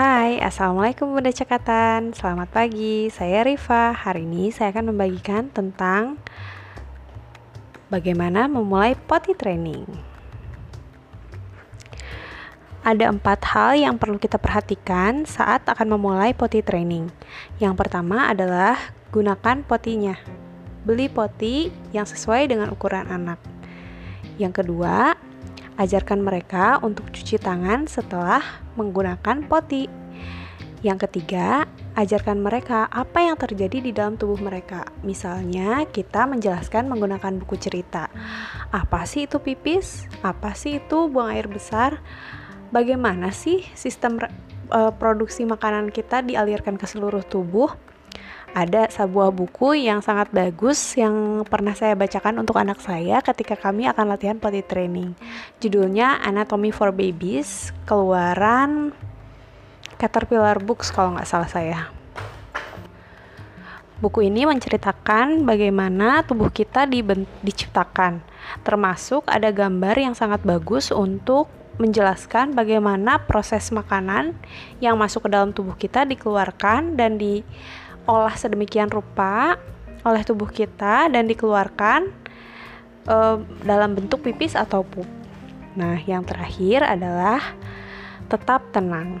Hai, Assalamualaikum Bunda Cekatan. Selamat pagi, saya Rifa. Hari ini saya akan membagikan tentang Bagaimana memulai potty training. Ada empat hal yang perlu kita perhatikan saat akan memulai potty training. Yang pertama adalah gunakan potinya. Beli poti yang sesuai dengan ukuran anak. Yang kedua, Ajarkan mereka untuk cuci tangan setelah menggunakan poti. Yang ketiga, ajarkan mereka apa yang terjadi di dalam tubuh mereka. Misalnya, kita menjelaskan menggunakan buku cerita. Apa sih itu pipis? Apa sih itu buang air besar? Bagaimana sih sistem uh, produksi makanan kita dialirkan ke seluruh tubuh? Ada sebuah buku yang sangat bagus yang pernah saya bacakan untuk anak saya ketika kami akan latihan potty training. Judulnya Anatomy for Babies, keluaran Caterpillar Books kalau nggak salah saya. Buku ini menceritakan bagaimana tubuh kita diciptakan, termasuk ada gambar yang sangat bagus untuk menjelaskan bagaimana proses makanan yang masuk ke dalam tubuh kita dikeluarkan dan di diolah sedemikian rupa oleh tubuh kita dan dikeluarkan uh, dalam bentuk pipis atau pup. Nah, yang terakhir adalah tetap tenang.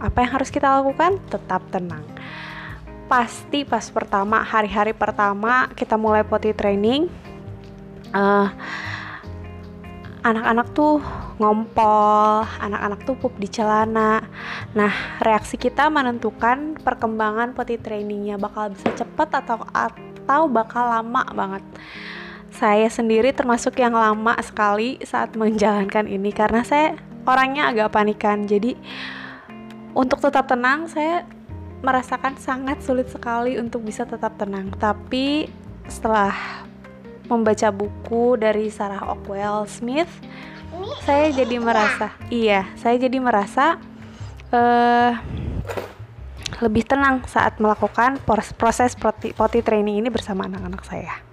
Apa yang harus kita lakukan? Tetap tenang. Pasti pas pertama hari-hari pertama kita mulai potty training, uh, anak-anak tuh ngompol, anak-anak tuh pup di celana. Nah, reaksi kita menentukan perkembangan potty trainingnya bakal bisa cepat atau atau bakal lama banget. Saya sendiri termasuk yang lama sekali saat menjalankan ini karena saya orangnya agak panikan. Jadi untuk tetap tenang saya merasakan sangat sulit sekali untuk bisa tetap tenang. Tapi setelah membaca buku dari Sarah Ockwell Smith, saya jadi merasa, iya, saya jadi merasa uh, lebih tenang saat melakukan proses potty training ini bersama anak-anak saya.